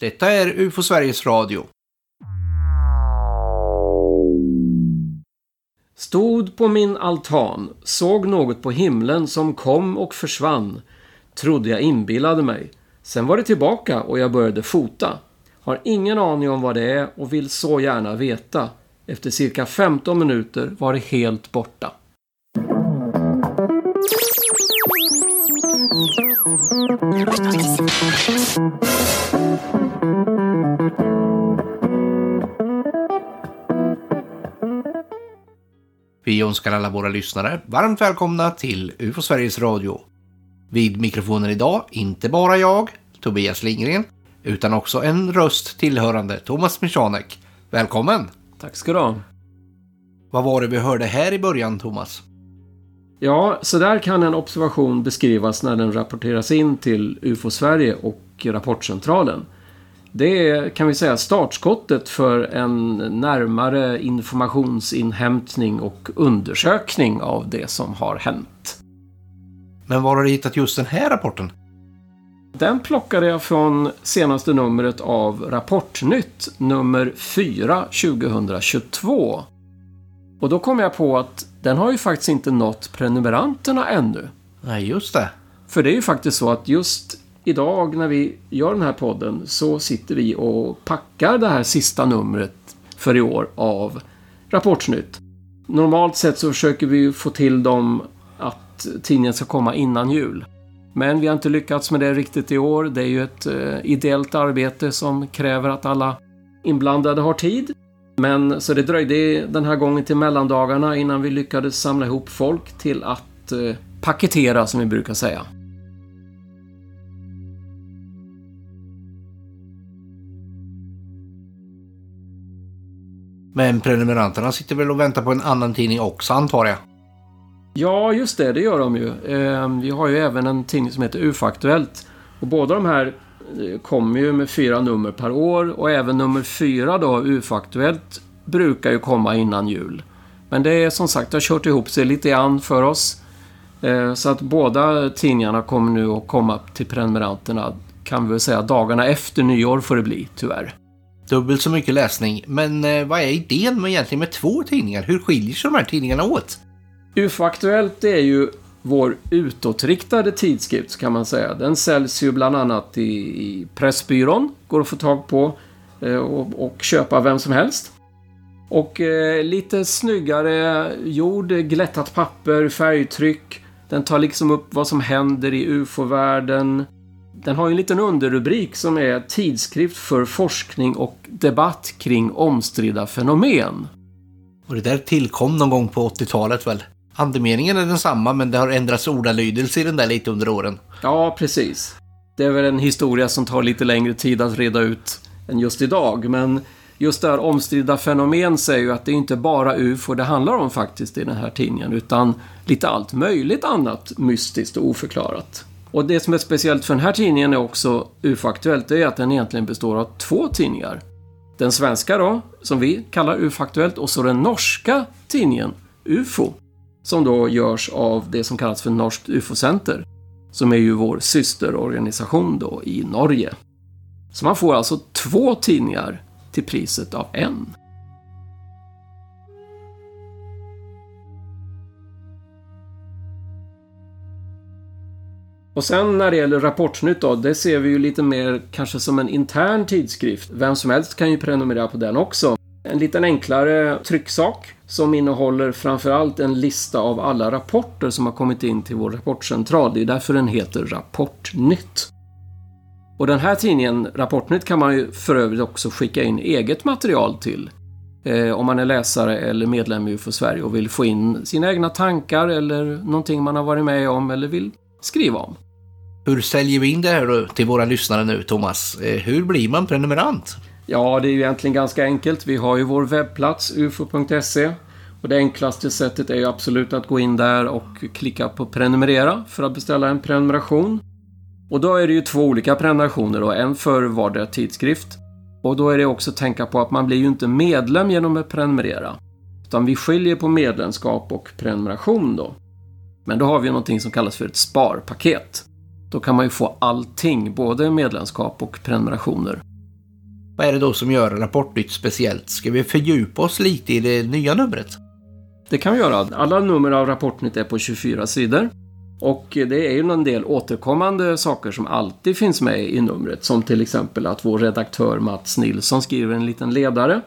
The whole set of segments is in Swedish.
Detta är UFO Sveriges Radio. Stod på min altan, såg något på himlen som kom och försvann. Trodde jag inbillade mig. Sen var det tillbaka och jag började fota. Har ingen aning om vad det är och vill så gärna veta. Efter cirka 15 minuter var det helt borta. Vi önskar alla våra lyssnare varmt välkomna till UFO Sveriges Radio. Vid mikrofonen idag, inte bara jag, Tobias Lindgren, utan också en röst tillhörande Thomas Michanek. Välkommen! Tack ska du ha. Vad var det vi hörde här i början, Thomas? Ja, så där kan en observation beskrivas när den rapporteras in till UFO Sverige och Rapportcentralen. Det är, kan vi säga, startskottet för en närmare informationsinhämtning och undersökning av det som har hänt. Men var har du hittat just den här rapporten? Den plockade jag från senaste numret av Rapportnytt, nummer 4 2022. Och då kom jag på att den har ju faktiskt inte nått prenumeranterna ännu. Nej, just det. För det är ju faktiskt så att just idag när vi gör den här podden så sitter vi och packar det här sista numret för i år av Rapportsnytt. Normalt sett så försöker vi få till dem att tidningen ska komma innan jul. Men vi har inte lyckats med det riktigt i år. Det är ju ett eh, ideellt arbete som kräver att alla inblandade har tid. Men så det dröjde den här gången till mellandagarna innan vi lyckades samla ihop folk till att eh, paketera som vi brukar säga. Men prenumeranterna sitter väl och väntar på en annan tidning också, antar jag? Ja, just det. Det gör de ju. Ehm, vi har ju även en tidning som heter UFA-aktuellt. Och båda de här eh, kommer ju med fyra nummer per år och även nummer fyra då, UFA-aktuellt, brukar ju komma innan jul. Men det är som sagt, det har kört ihop sig lite grann för oss. Ehm, så att båda tidningarna kommer nu att komma till prenumeranterna, kan vi väl säga, dagarna efter nyår får det bli, tyvärr. Dubbelt så mycket läsning. Men eh, vad är idén med egentligen med två tidningar? Hur skiljer sig de här tidningarna åt? UFO-aktuellt är ju vår utåtriktade tidskrift kan man säga. Den säljs ju bland annat i, i Pressbyrån. Går att få tag på eh, och, och köpa vem som helst. Och eh, lite snyggare gjord, glättat papper, färgtryck. Den tar liksom upp vad som händer i UFO-världen. Den har ju en liten underrubrik som är Tidskrift för forskning och debatt kring omstridda fenomen. Och det där tillkom någon gång på 80-talet väl? Andemeningen är densamma men det har ändrats ordalydelse i den där lite under åren. Ja, precis. Det är väl en historia som tar lite längre tid att reda ut än just idag, men just det här omstridda fenomen säger ju att det är inte bara UFO det handlar om faktiskt i den här tidningen, utan lite allt möjligt annat mystiskt och oförklarat. Och det som är speciellt för den här tidningen är också UFO-aktuellt, det är att den egentligen består av två tidningar. Den svenska då, som vi kallar UFO-aktuellt, och så den norska tidningen UFO, som då görs av det som kallas för Norskt UFO-center, som är ju vår systerorganisation då i Norge. Så man får alltså två tidningar till priset av en. Och sen när det gäller Rapportnytt då, det ser vi ju lite mer kanske som en intern tidskrift. Vem som helst kan ju prenumerera på den också. En liten enklare trycksak som innehåller framförallt en lista av alla rapporter som har kommit in till vår rapportcentral. Det är därför den heter Rapportnytt. Och den här tidningen, Rapportnytt, kan man ju för övrigt också skicka in eget material till. Eh, om man är läsare eller medlem i UFO Sverige och vill få in sina egna tankar eller någonting man har varit med om eller vill skriva om. Hur säljer vi in det här då till våra lyssnare nu, Thomas? Eh, hur blir man prenumerant? Ja, det är ju egentligen ganska enkelt. Vi har ju vår webbplats ufo.se och det enklaste sättet är ju absolut att gå in där och klicka på prenumerera för att beställa en prenumeration. Och då är det ju två olika prenumerationer och en för vardera tidskrift. Och då är det också att tänka på att man blir ju inte medlem genom att prenumerera. Utan vi skiljer på medlemskap och prenumeration då. Men då har vi någonting som kallas för ett sparpaket. Då kan man ju få allting, både medlemskap och prenumerationer. Vad är det då som gör Rapportnytt speciellt? Ska vi fördjupa oss lite i det nya numret? Det kan vi göra. Alla nummer av Rapportnytt är på 24 sidor. Och det är ju en del återkommande saker som alltid finns med i numret. Som till exempel att vår redaktör Mats Nilsson skriver en liten ledare.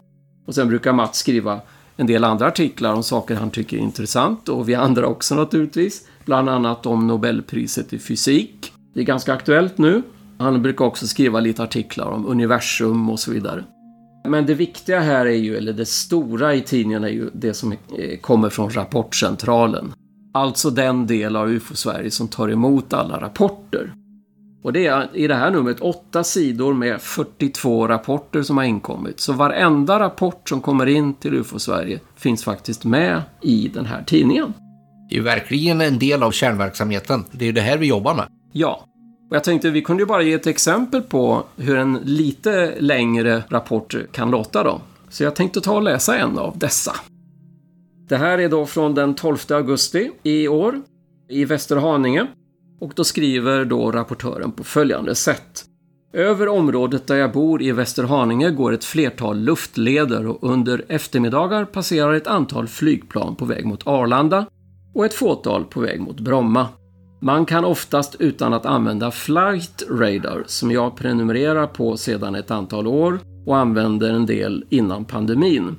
Och sen brukar Mats skriva en del andra artiklar om saker han tycker är intressant och vi andra också naturligtvis. Bland annat om Nobelpriset i fysik. Det är ganska aktuellt nu. Han brukar också skriva lite artiklar om universum och så vidare. Men det viktiga här är ju, eller det stora i tidningen är ju det som eh, kommer från Rapportcentralen. Alltså den del av UFO-Sverige som tar emot alla rapporter. Och det är i det här numret åtta sidor med 42 rapporter som har inkommit. Så varenda rapport som kommer in till UFO-Sverige finns faktiskt med i den här tidningen. Det är ju verkligen en del av kärnverksamheten. Det är ju det här vi jobbar med. Ja. Och jag tänkte vi kunde ju bara ge ett exempel på hur en lite längre rapport kan låta då. Så jag tänkte ta och läsa en av dessa. Det här är då från den 12 augusti i år i Västerhaninge. Och då skriver då rapportören på följande sätt. Över området där jag bor i Västerhaninge går ett flertal luftleder och under eftermiddagar passerar ett antal flygplan på väg mot Arlanda och ett fåtal på väg mot Bromma. Man kan oftast utan att använda Flight Radar som jag prenumererar på sedan ett antal år och använder en del innan pandemin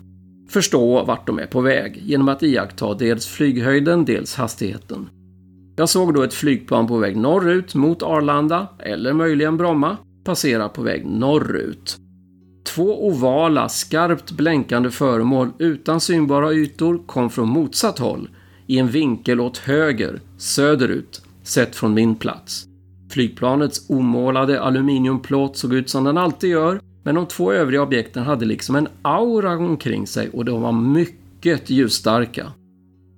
förstå vart de är på väg genom att iaktta dels flyghöjden, dels hastigheten. Jag såg då ett flygplan på väg norrut mot Arlanda, eller möjligen Bromma, passera på väg norrut. Två ovala, skarpt blänkande föremål utan synbara ytor kom från motsatt håll, i en vinkel åt höger, söderut, sett från min plats. Flygplanets omålade aluminiumplåt såg ut som den alltid gör, men de två övriga objekten hade liksom en aura omkring sig och de var mycket ljusstarka.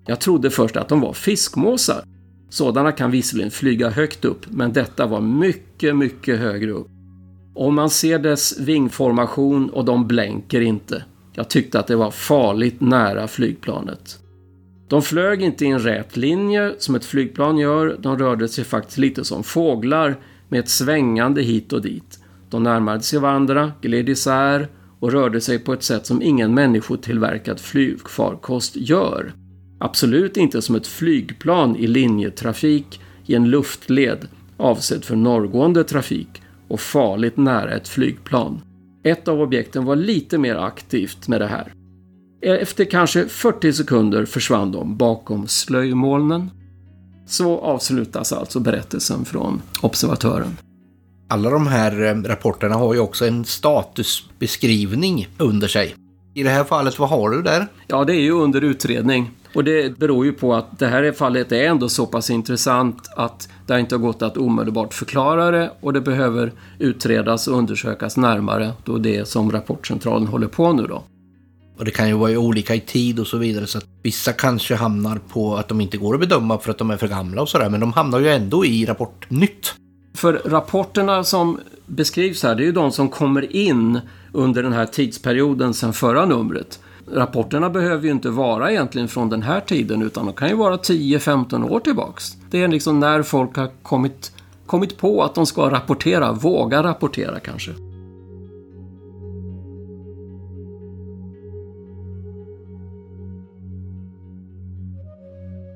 Jag trodde först att de var fiskmåsar. Sådana kan visserligen flyga högt upp, men detta var mycket, mycket högre upp. Om man ser dess vingformation och de blänker inte. Jag tyckte att det var farligt nära flygplanet. De flög inte i en rät linje som ett flygplan gör. De rörde sig faktiskt lite som fåglar med ett svängande hit och dit. De närmade sig varandra, gled isär och rörde sig på ett sätt som ingen människotillverkad flygfarkost gör. Absolut inte som ett flygplan i linjetrafik i en luftled avsedd för norrgående trafik och farligt nära ett flygplan. Ett av objekten var lite mer aktivt med det här. Efter kanske 40 sekunder försvann de bakom slöjmolnen. Så avslutas alltså berättelsen från observatören. Alla de här eh, rapporterna har ju också en statusbeskrivning under sig. I det här fallet, vad har du där? Ja, det är ju under utredning. Och det beror ju på att det här fallet är ändå så pass intressant att det inte har gått att omedelbart förklara det och det behöver utredas och undersökas närmare då det som Rapportcentralen håller på nu då. Och det kan ju vara olika i tid och så vidare så att vissa kanske hamnar på att de inte går att bedöma för att de är för gamla och sådär men de hamnar ju ändå i Rapportnytt. För rapporterna som beskrivs här, det är ju de som kommer in under den här tidsperioden sedan förra numret. Rapporterna behöver ju inte vara egentligen från den här tiden utan de kan ju vara 10-15 år tillbaks. Det är liksom när folk har kommit, kommit på att de ska rapportera, våga rapportera kanske.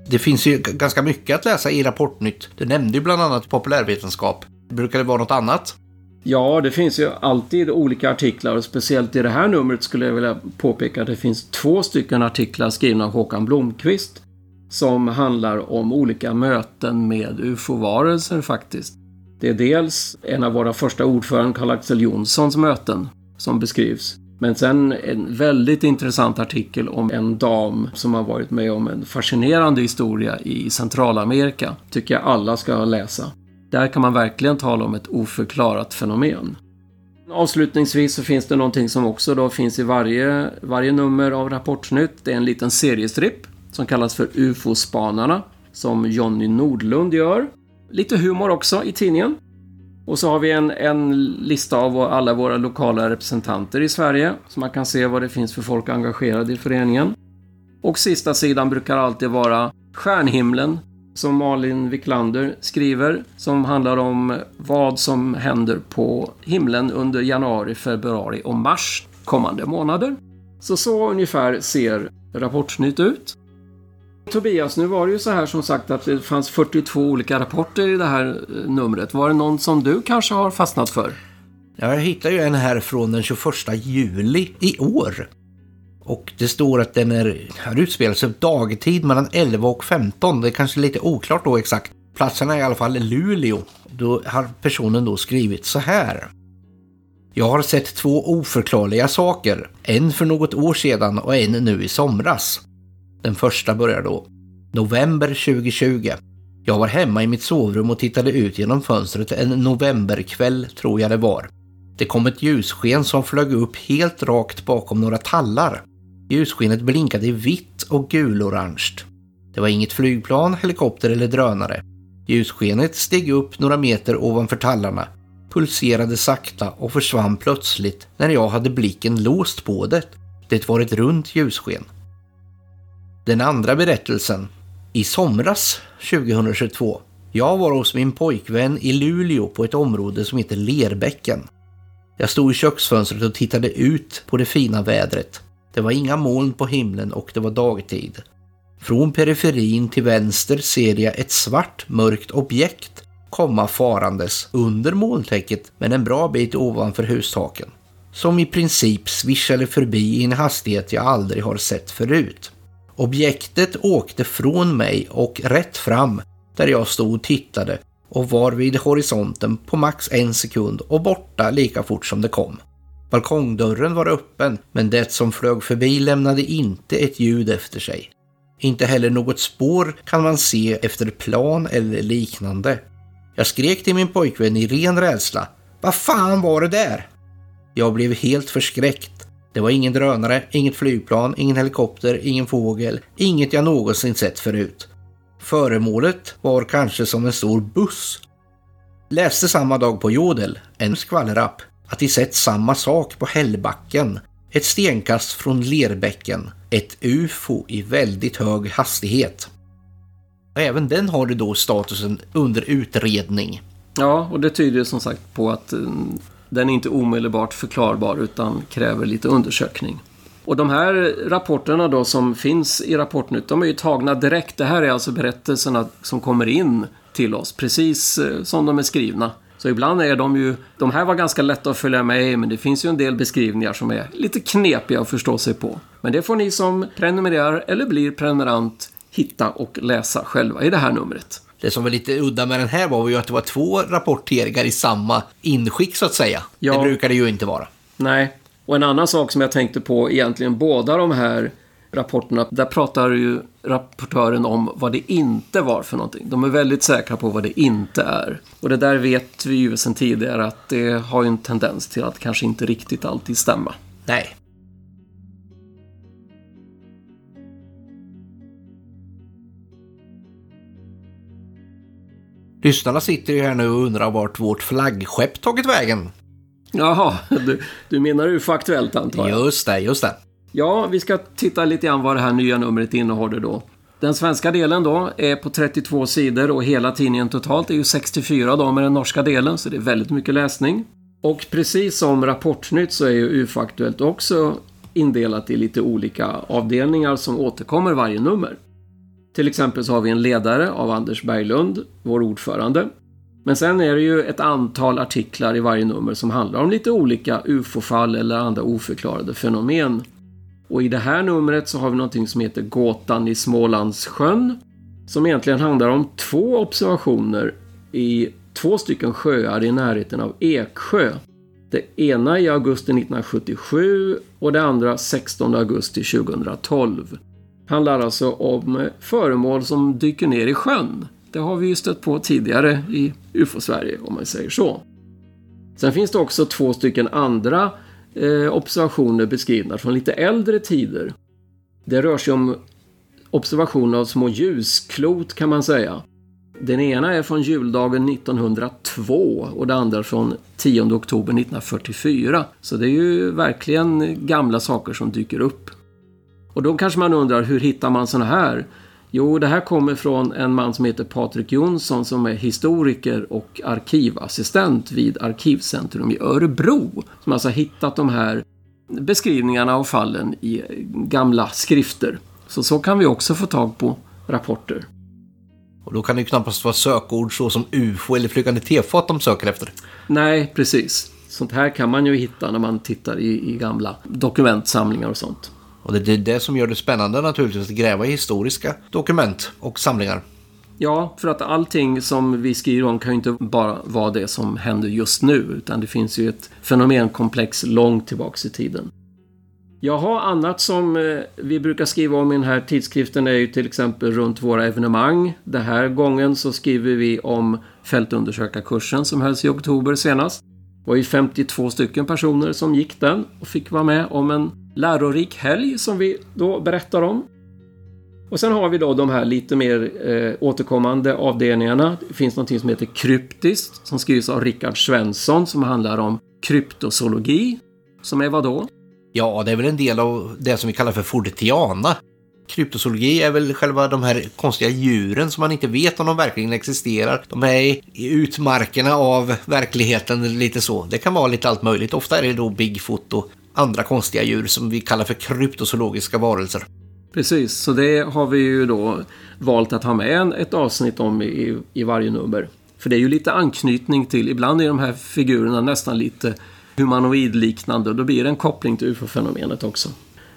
Det finns ju ganska mycket att läsa i Rapportnytt. Du nämnde ju bland annat populärvetenskap. Brukar det vara något annat? Ja, det finns ju alltid olika artiklar och speciellt i det här numret skulle jag vilja påpeka att det finns två stycken artiklar skrivna av Håkan Blomqvist som handlar om olika möten med ufo-varelser faktiskt. Det är dels en av våra första ordförande, Karl-Axel Jonssons möten, som beskrivs. Men sen en väldigt intressant artikel om en dam som har varit med om en fascinerande historia i Centralamerika. Tycker jag alla ska läsa. Där kan man verkligen tala om ett oförklarat fenomen. Avslutningsvis så finns det någonting som också då finns i varje, varje nummer av Rapportnytt. Det är en liten seriestripp som kallas för UFO-spanarna som Jonny Nordlund gör. Lite humor också i tidningen. Och så har vi en, en lista av alla våra lokala representanter i Sverige så man kan se vad det finns för folk engagerade i föreningen. Och sista sidan brukar alltid vara stjärnhimlen, som Malin Wiklander skriver som handlar om vad som händer på himlen under januari, februari och mars kommande månader. Så så ungefär ser Rapportsnytt ut. Tobias, nu var det ju så här som sagt att det fanns 42 olika rapporter i det här eh, numret. Var det någon som du kanske har fastnat för? Jag hittar ju en här från den 21 juli i år. Och det står att den är, har utspelar sig dagtid mellan 11 och 15. Det är kanske lite oklart då exakt. Platserna är i alla fall Luleå. Då har personen då skrivit så här. Jag har sett två oförklarliga saker. En för något år sedan och en nu i somras. Den första börjar då. November 2020. Jag var hemma i mitt sovrum och tittade ut genom fönstret en novemberkväll tror jag det var. Det kom ett ljussken som flög upp helt rakt bakom några tallar. Ljusskenet blinkade i vitt och gulorange. Det var inget flygplan, helikopter eller drönare. Ljusskenet steg upp några meter ovanför tallarna, pulserade sakta och försvann plötsligt när jag hade blicken låst på det. Det var ett runt ljussken. Den andra berättelsen. I somras 2022. Jag var hos min pojkvän i Luleå på ett område som heter Lerbäcken. Jag stod i köksfönstret och tittade ut på det fina vädret. Det var inga moln på himlen och det var dagtid. Från periferin till vänster ser jag ett svart mörkt objekt komma farandes under molntäcket men en bra bit ovanför hustaken. Som i princip svischade förbi i en hastighet jag aldrig har sett förut. Objektet åkte från mig och rätt fram där jag stod och tittade och var vid horisonten på max en sekund och borta lika fort som det kom. Balkongdörren var öppen men det som flög förbi lämnade inte ett ljud efter sig. Inte heller något spår kan man se efter plan eller liknande. Jag skrek till min pojkvän i ren rädsla. Vad fan var det där? Jag blev helt förskräckt. Det var ingen drönare, inget flygplan, ingen helikopter, ingen fågel, inget jag någonsin sett förut. Föremålet var kanske som en stor buss. Läste samma dag på Jodel, en skvallerapp, att de sett samma sak på Hällbacken, ett stenkast från Lerbäcken, ett UFO i väldigt hög hastighet. Även den har det då statusen under utredning. Ja, och det tyder som sagt på att eh, den är inte omedelbart förklarbar utan kräver lite undersökning. Och de här rapporterna då som finns i Rapportnytt, de är ju tagna direkt. Det här är alltså berättelserna som kommer in till oss, precis eh, som de är skrivna. Så ibland är de ju, de här var ganska lätta att följa med i, men det finns ju en del beskrivningar som är lite knepiga att förstå sig på. Men det får ni som prenumererar eller blir prenumerant hitta och läsa själva i det här numret. Det som var lite udda med den här var ju att det var två rapporteringar i samma inskick så att säga. Ja. Det brukar det ju inte vara. Nej, och en annan sak som jag tänkte på egentligen båda de här rapporterna, där pratar ju rapportören om vad det inte var för någonting. De är väldigt säkra på vad det inte är. Och det där vet vi ju sedan tidigare att det har ju en tendens till att kanske inte riktigt alltid stämma. Nej. Lyssnarna sitter ju här nu och undrar vart vårt flaggskepp tagit vägen. Jaha, du, du menar UFO Aktuellt antar jag? Just det, just det. Ja, vi ska titta lite grann vad det här nya numret innehåller då. Den svenska delen då är på 32 sidor och hela tidningen totalt är ju 64 då med den norska delen, så det är väldigt mycket läsning. Och precis som Rapportnytt så är ju UFO-aktuellt också indelat i lite olika avdelningar som återkommer varje nummer. Till exempel så har vi en ledare av Anders Berglund, vår ordförande. Men sen är det ju ett antal artiklar i varje nummer som handlar om lite olika UFO-fall eller andra oförklarade fenomen. Och i det här numret så har vi någonting som heter Gåtan i Smålandssjön. Som egentligen handlar om två observationer i två stycken sjöar i närheten av Eksjö. Det ena i augusti 1977 och det andra 16 augusti 2012. Handlar alltså om föremål som dyker ner i sjön. Det har vi ju stött på tidigare i UFO-Sverige om man säger så. Sen finns det också två stycken andra eh, observationer beskrivna från lite äldre tider. Det rör sig om observationer av små ljusklot kan man säga. Den ena är från juldagen 1902 och den andra från 10 oktober 1944. Så det är ju verkligen gamla saker som dyker upp. Och då kanske man undrar, hur hittar man såna här? Jo, det här kommer från en man som heter Patrik Jonsson som är historiker och arkivassistent vid Arkivcentrum i Örebro. Som alltså har hittat de här beskrivningarna av fallen i gamla skrifter. Så så kan vi också få tag på rapporter. Och då kan det ju knappast vara sökord så som UFO eller flygande tefat de söker efter. Nej, precis. Sånt här kan man ju hitta när man tittar i, i gamla dokumentsamlingar och sånt. Och det är det som gör det spännande naturligtvis att gräva i historiska dokument och samlingar. Ja, för att allting som vi skriver om kan ju inte bara vara det som händer just nu, utan det finns ju ett fenomenkomplex långt tillbaks i tiden. Jaha, annat som eh, vi brukar skriva om i den här tidskriften är ju till exempel runt våra evenemang. Den här gången så skriver vi om fältundersökarkursen som hölls i oktober senast. Det var ju 52 stycken personer som gick den och fick vara med om en lärorik helg som vi då berättar om. Och sen har vi då de här lite mer eh, återkommande avdelningarna. Det finns något som heter kryptiskt som skrivs av Rickard Svensson som handlar om kryptozoologi. Som är vad då? Ja, det är väl en del av det som vi kallar för fortiana. Kryptozoologi är väl själva de här konstiga djuren som man inte vet om de verkligen existerar. De är i utmarkerna av verkligheten lite så. Det kan vara lite allt möjligt. Ofta är det då Bigfoot och andra konstiga djur som vi kallar för kryptozoologiska varelser. Precis, så det har vi ju då valt att ha med ett avsnitt om i, i varje nummer. För det är ju lite anknytning till, ibland är de här figurerna nästan lite humanoidliknande och då blir det en koppling till ufo-fenomenet också.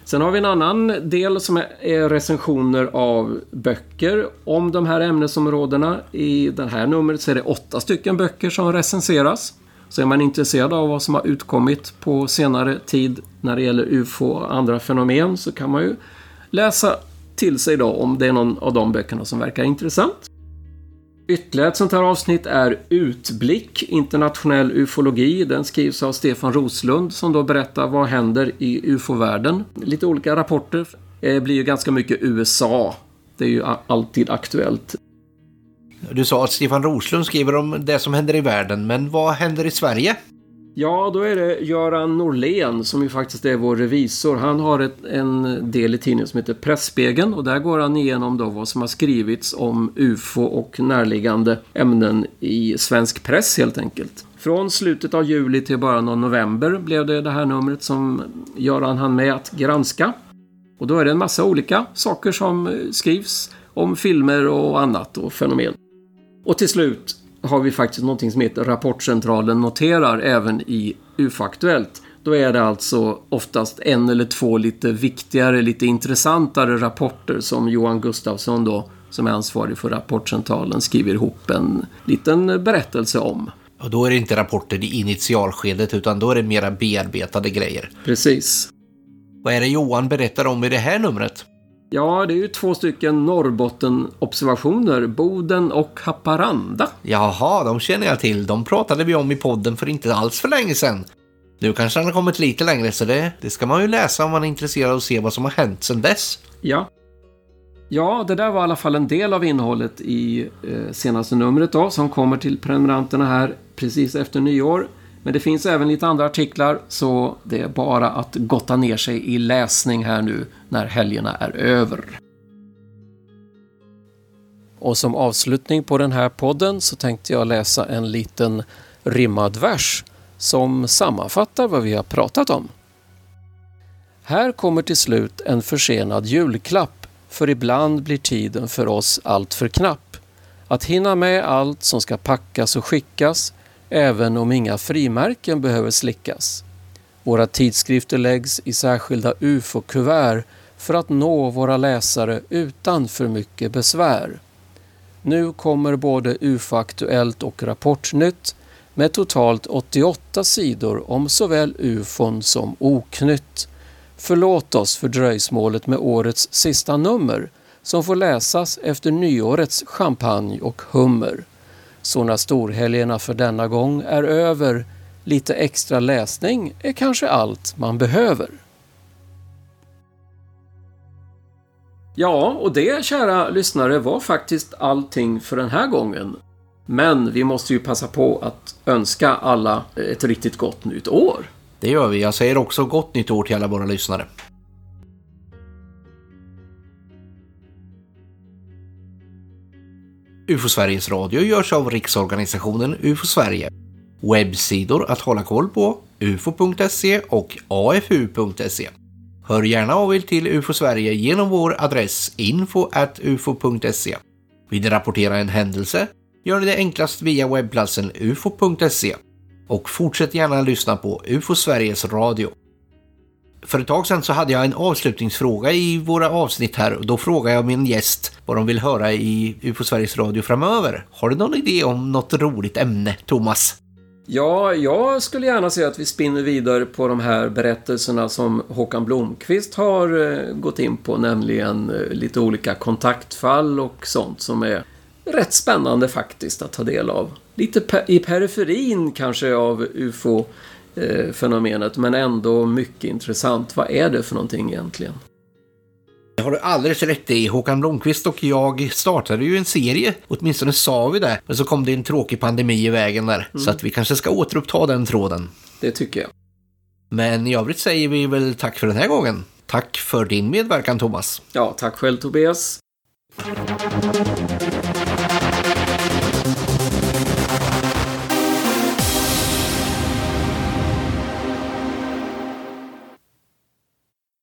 Sen har vi en annan del som är recensioner av böcker om de här ämnesområdena. I det här numret så är det åtta stycken böcker som recenseras. Så är man intresserad av vad som har utkommit på senare tid när det gäller UFO och andra fenomen så kan man ju läsa till sig då om det är någon av de böckerna som verkar intressant. Ytterligare ett sånt här avsnitt är Utblick, internationell ufologi. Den skrivs av Stefan Roslund som då berättar vad händer i ufo-världen. Lite olika rapporter. Det blir ju ganska mycket USA. Det är ju alltid aktuellt. Du sa att Stefan Roslund skriver om det som händer i världen, men vad händer i Sverige? Ja, då är det Göran Norlén som ju faktiskt är vår revisor. Han har ett, en del i tidningen som heter Pressspegeln och där går han igenom då vad som har skrivits om UFO och närliggande ämnen i svensk press helt enkelt. Från slutet av juli till början av november blev det det här numret som Göran hann med att granska. Och då är det en massa olika saker som skrivs om filmer och annat och fenomen. Och till slut har vi faktiskt någonting som heter Rapportcentralen noterar även i UFO-aktuellt. Då är det alltså oftast en eller två lite viktigare, lite intressantare rapporter som Johan Gustafsson då, som är ansvarig för Rapportcentralen, skriver ihop en liten berättelse om. Och då är det inte rapporter i initialskedet utan då är det mera bearbetade grejer. Precis. Vad är det Johan berättar om i det här numret? Ja, det är ju två stycken Norrbotten-observationer. Boden och Haparanda. Jaha, de känner jag till. De pratade vi om i podden för inte alls för länge sedan. Nu kanske han har kommit lite längre så det, det ska man ju läsa om man är intresserad av att se vad som har hänt sedan dess. Ja. Ja, det där var i alla fall en del av innehållet i eh, senaste numret då, som kommer till prenumeranterna här precis efter nyår. Men det finns även lite andra artiklar så det är bara att gotta ner sig i läsning här nu när helgerna är över. Och som avslutning på den här podden så tänkte jag läsa en liten rimmad vers som sammanfattar vad vi har pratat om. Här kommer till slut en försenad julklapp för ibland blir tiden för oss allt för knapp. Att hinna med allt som ska packas och skickas även om inga frimärken behöver slickas. Våra tidskrifter läggs i särskilda ufo-kuvert för att nå våra läsare utan för mycket besvär. Nu kommer både UFO-aktuellt och Rapportnytt med totalt 88 sidor om såväl ufon som oknytt. Förlåt oss för dröjsmålet med årets sista nummer som får läsas efter nyårets champagne och hummer. Så när storhelgerna för denna gång är över, lite extra läsning är kanske allt man behöver. Ja, och det, kära lyssnare, var faktiskt allting för den här gången. Men vi måste ju passa på att önska alla ett riktigt gott nytt år. Det gör vi. Jag säger också gott nytt år till alla våra lyssnare. UFO Sveriges Radio görs av Riksorganisationen UFO Sverige. Webbsidor att hålla koll på ufo.se och afu.se. Hör gärna av er till UFO Sverige genom vår adress info.ufo.se. Vill ni rapportera en händelse gör ni det enklast via webbplatsen ufo.se. Och fortsätt gärna lyssna på UFO Sveriges Radio. För ett tag sedan så hade jag en avslutningsfråga i våra avsnitt här och då frågade jag min gäst vad de vill höra i UFO Sveriges Radio framöver. Har du någon idé om något roligt ämne, Thomas? Ja, jag skulle gärna se att vi spinner vidare på de här berättelserna som Håkan Blomqvist har eh, gått in på, nämligen eh, lite olika kontaktfall och sånt som är rätt spännande faktiskt att ta del av. Lite i periferin kanske av UFO fenomenet men ändå mycket intressant. Vad är det för någonting egentligen? Det har du alldeles rätt i. Håkan Blomqvist och jag startade ju en serie, åtminstone sa vi det. Men så kom det en tråkig pandemi i vägen där. Mm. Så att vi kanske ska återuppta den tråden. Det tycker jag. Men i övrigt säger vi väl tack för den här gången. Tack för din medverkan Thomas. Ja, tack själv Tobias.